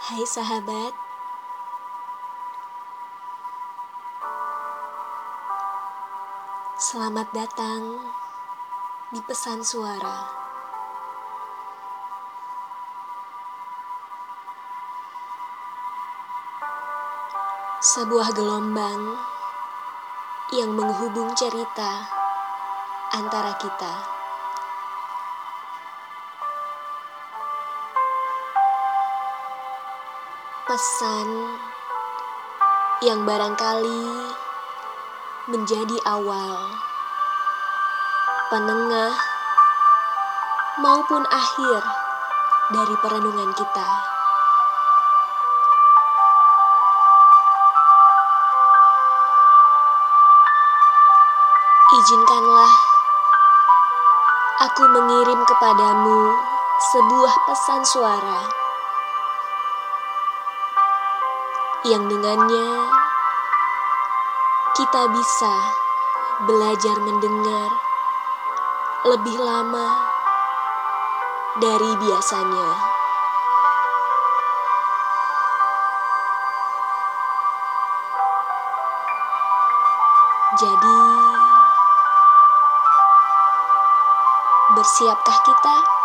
Hai sahabat, selamat datang di pesan suara. Sebuah gelombang yang menghubung cerita antara kita. Pesan yang barangkali menjadi awal, penengah, maupun akhir dari perenungan kita. Izinkanlah aku mengirim kepadamu sebuah pesan suara yang dengannya kita bisa belajar mendengar lebih lama dari biasanya. Jadi, bersiapkah kita?